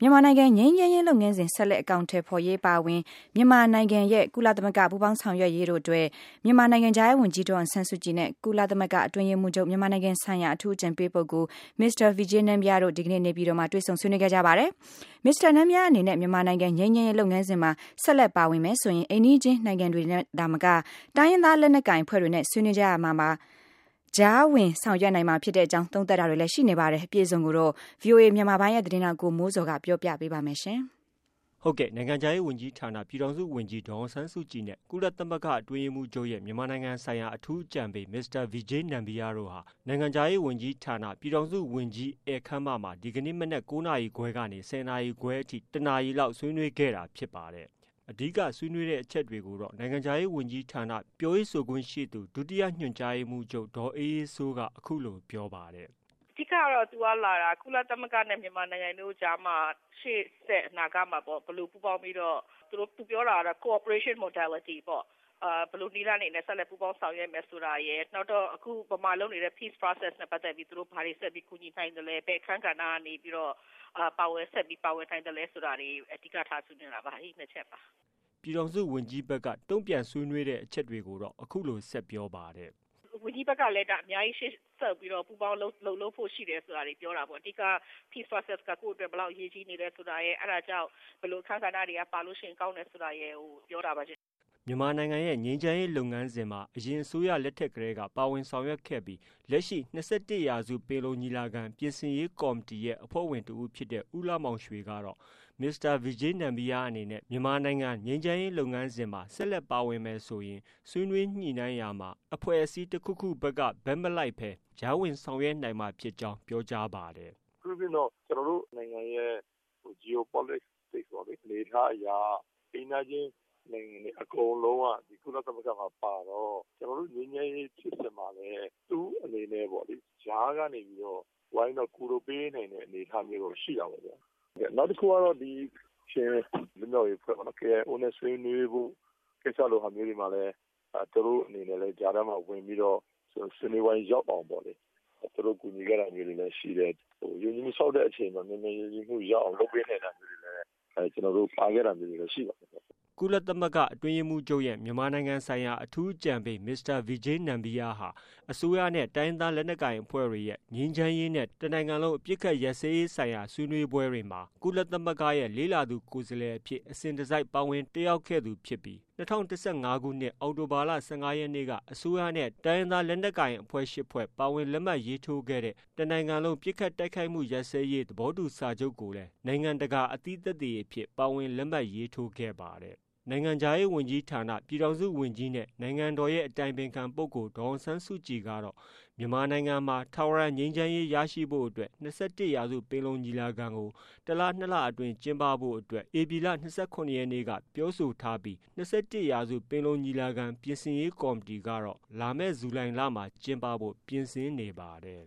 မြန်မာနိုင်ငံငြိမ်းချမ်းရေးလုပ်ငန်းစဉ်ဆက်လက်အကောင်အထည်ဖော်ရေးပါဝင်မြန်မာနိုင်ငံရဲ့ကုလသမဂ္ဂပူးပေါင်းဆောင်ရွက်ရေးတို့အတွက်မြန်မာနိုင်ငံခြားရေးဝန်ကြီးဒေါ်အောင်ဆန်းစုကြည်နဲ့ကုလသမဂ္ဂအတွင်းရေးမှူးချုပ်မြန်မာနိုင်ငံဆိုင်ရာအထူးအကြံပေးပုဂ္ဂိုလ်မစ္စတာဗီဂျးနမ်ဘီယားတို့ဒီကနေ့နေပြည်တော်မှာတွေ့ဆုံဆွေးနွေးခဲ့ကြပါတယ်။မစ္စတာနမ်ဘီယားအနေနဲ့မြန်မာနိုင်ငံငြိမ်းချမ်းရေးလုပ်ငန်းစဉ်မှာဆက်လက်ပါဝင်မယ်ဆိုရင်အိမ်နီးချင်းနိုင်ငံတွေနဲ့ဒါမကတိုင်းရင်းသားလက်နက်ကိုင်အဖွဲ့တွေနဲ့ဆွေးနွေးကြရမှာပါ ကြားဝင်ဆောင်ရွက်နိုင်မှာဖြစ်တဲ့အကြောင်းသုံးသပ်တာတွေလည်းရှိနေပါတယ်အပြည့်အစုံကိုတော့ VOA မြန်မာပိုင်းရဲ့သတင်းထောက်ကိုမိုးစော်ကပြောပြပေးပါမယ်ရှင်ဟုတ်ကဲ့နိုင်ငံခြားရေးဝန်ကြီးဌာနပြည်ထောင်စုဝန်ကြီးဒေါအောင်ဆန်းစုကြည်နဲ့ကုလသမဂ္ဂအတွင်းရေးမှူးချုပ်ရဲ့မြန်မာနိုင်ငံဆိုင်ရာအထူးအကြံပေးမစ္စတာဗီဂျေးနမ်ဘီယာတို့ဟာနိုင်ငံခြားရေးဝန်ကြီးဌာနပြည်ထောင်စုဝန်ကြီးအဲခမ်းမမှာဒီကနေ့မနက်9နာရီခွဲကနေ10နာရီခွဲအထိတနာရီလောက်ဆွေးနွေးခဲ့တာဖြစ်ပါတယ် အဓိကဆွေးနွေးတဲ့အချက်တွေကိုတော့နိုင်ငံခြားရေးဝန်ကြီးဌာနပြောရေးဆိုခွင့်ရှိသူဒုတိယညွှန်ကြားရေးမှူးချုပ်ဒေါ်အေးအေးစိုးကအခုလိုပြောပါတယ်။အဓိကတော့သူကလာတာကုလသမဂ္ဂနဲ့မြန်မာနိုင်ငံတို့ကြားမှာရှေ့ဆက်အနာဂတ်မှာပေါ့ဘယ်လိုပူးပေါင်းပြီးတော့သူတို့သူပြောတာကတော့ cooperation modality ပေါ့ ဘယ်လိုနည်းလမ်းတွေနဲ့ဆက်လက်ပူးပေါင်းဆောင်ရွက်မယ်ဆိုတာရယ်နောက်တော့အခုဗမာလုပ်နေတဲ့ peace process နဲ့ပတ်သက်ပြီးသူတို့ဘာတွေဆက်ပြီးကူညီနိုင်တယ်လဲဘယ်အခန်းကဏ္ဍကနေပြီးတော့ပါဝင်ဆက်ပြီးပါဝင်နိုင်တယ်လဲဆိုတာတွေအဓိကထားဆွေးနွေးတာပါအဲဒီနှစ်ချက်ပါပြည်ထောင်စုဝန်ကြီးဘက်ကတုံ့ပြန်ဆွေးနွေးတဲ့အချက်တွေကိုတော့အခုလိုဆက်ပြောပါတယ်ဝန်ကြီးဘက်ကလည်းဒါအများကြီးရှေ့ဆက်ပြီးတော့ပူပေါင်းလုပ်လုပ်လို့ဖို့ရှိတယ်ဆိုတာတွေပြောတာပေါ့အဓိက peace process ကကိုယ့်အတွက်ဘယ်လောက်အရေးကြီးနေလဲဆိုတာရဲ့အဲ့ဒါကြောင့်ဘယ်လိုအခန်းကဏ္ဍတွေကပါလို့ရှိရင်ကောင်းတယ်ဆိုတာရဲ့ဟိုပြောတာပါ မြန်မာနိုင်ငံရဲ့ ငြိမ်းချမ်းရေးလုပ်ငန်းစဉ်မှာ အရင်အစိုးရလက်ထက်ကတည်းက ပါဝင်ဆောင်ရွက်ခဲ့ပြီး လက်ရှိ ၂၁ရာစုပင်လုံညီလာခံ ပြင်ဆင်ရေးကော်မတီရဲ့ အဖွဲ့ဝင်တဦးဖြစ်တဲ့ ဦးလှမောင်ရွှေကတော့ မစ္စတာဗီဂျေးနမ်ဘီယားအနေနဲ့ မြန်မာနိုင်ငံ ငြိမ်းချမ်းရေးလုပ်ငန်းစဉ်မှာ ဆက်လက်ပါဝင်မယ်ဆိုရင် ဆွေးနွေးညှိနှိုင်းရာမှာ အဖွဲ့အစည်းတခုခုဘက်က ဘက်မလိုက်ဘဲ ကြားဝင်ဆောင်ရွက်နိုင်မှာဖြစ်ကြောင်း ပြောကြားပါတယ်။အထူးသဖြင့်တော့ ကျနော်တို့နိုင်ငံရဲ့ Geopolitics ပေါ့လေအနေအထားအရ အိမ်နီးချင်း နိုင်ငံတွေအကုန်လုံးကဒီကုလသမဂ္ဂမှာပါတော့ကျနော်တို့ငြိမ်းချမ်းရေးဖြစ်စဉ်မှာလည်းသူ့အနေနဲ့ပေါ့လေကြားကနေပြီးတော့ဝိုင်းတော့ကူတို့ပေးနိုင်တဲ့အနေအထားမျိုးတော့ရှိတာပေါ့ဗျာ။နောက်တစ်ခုကတော့ဒီချင်းလွတ်မြောက်ရေးအဖွဲ့ပေါ့နော် KIO နဲ့ဆွေးနွေးဖို့ကိစ္စလိုဟာမျိုးတွေမှာလည်းသူတို့အနေနဲ့လည်းကြားထဲမှာဝင်ပြီးတော့ဆွေးနွေးဝိုင်းရောက်အောင်ပေါ့လေသူတို့ကူညီခဲ့တာမျိုးတွေလည်းရှိတယ်။ဟိုယုံကြည်မှုဆောက်တဲ့အချိန်မှာမြန်မြန်ယုံကြည်မှုရောက်အောင်လုပ်ပေးနိုင်တာမျိုးတွေလည်းအဲကျွန်တော်တို့ပါခဲ့တာမျိုးတွေလည်းရှိပါတယ် ကုလသမဂ္ဂအတွင်းရေးမှူးချုပ်ရဲ့ မြန်မာနိုင်ငံဆိုင်ရာ အထူးအကြံပေး မစ္စတာဗီဂျေးနမ်ဘီယာဟာ အစိုးရနဲ့ တိုင်းသားလက်နက်ကိုင်အဖွဲ့တွေရဲ့ ငြိမ်းချမ်းရေးနဲ့ တနိုင်ငံလုံး အပြစ်ခတ်ရစဲရေးဆိုင်ရာ ဆွေးနွေးပွဲတွေမှာ ကုလသမဂ္ဂရဲ့ လေးလာသူကိုယ်စားလှယ်အဖြစ် အစဉ်တစိုက် ပါဝင်တက်ရောက်ခဲ့သူဖြစ်ပြီး2015ခုနှစ် အောက်တိုဘာလ15ရက်နေ့က အစိုးရနဲ့ တိုင်းသားလက်နက်ကိုင်အဖွဲ့ရှစ်ဖွဲ့ပါဝင်လက်မှတ်ရေးထိုးခဲ့တဲ့ တနိုင်ငံလုံးပြစ်ခတ်တိုက်ခိုက်မှုရစဲရေး သဘောတူစာချုပ်ကိုလည်း နိုင်ငံတကာ အသီးသက်တွေအဖြစ် ပါဝင်လက်မှတ်ရေးထိုးခဲ့ပါတယ် နိုင်ငံခြားရေးဝန်ကြီးဌာန ပြည်ထောင်စုဝန်ကြီးနဲ့ နိုင်ငံတော်ရဲ့အတိုင်ပင်ခံပုဂ္ဂိုလ် ဒေါ်အောင်ဆန်းစုကြည်ကတော့ မြန်မာနိုင်ငံမှာ ထာဝရငြိမ်းချမ်းရေးရရှိဖို့အတွက် ၂၁ရာစုပင်လုံညီလာခံကိုတလ၂လအတွင်း ကျင်းပဖို့အတွက် ဧပြီလ ၂၇ရက်နေ့က ပြောဆိုထားပြီး ၂၁ရာစုပင်လုံညီလာခံ ပြင်ဆင်ရေးကော်မတီကတော့ လာမယ့် ဇူလိုင်လမှာ ကျင်းပဖို့ ပြင်ဆင်နေပါတယ်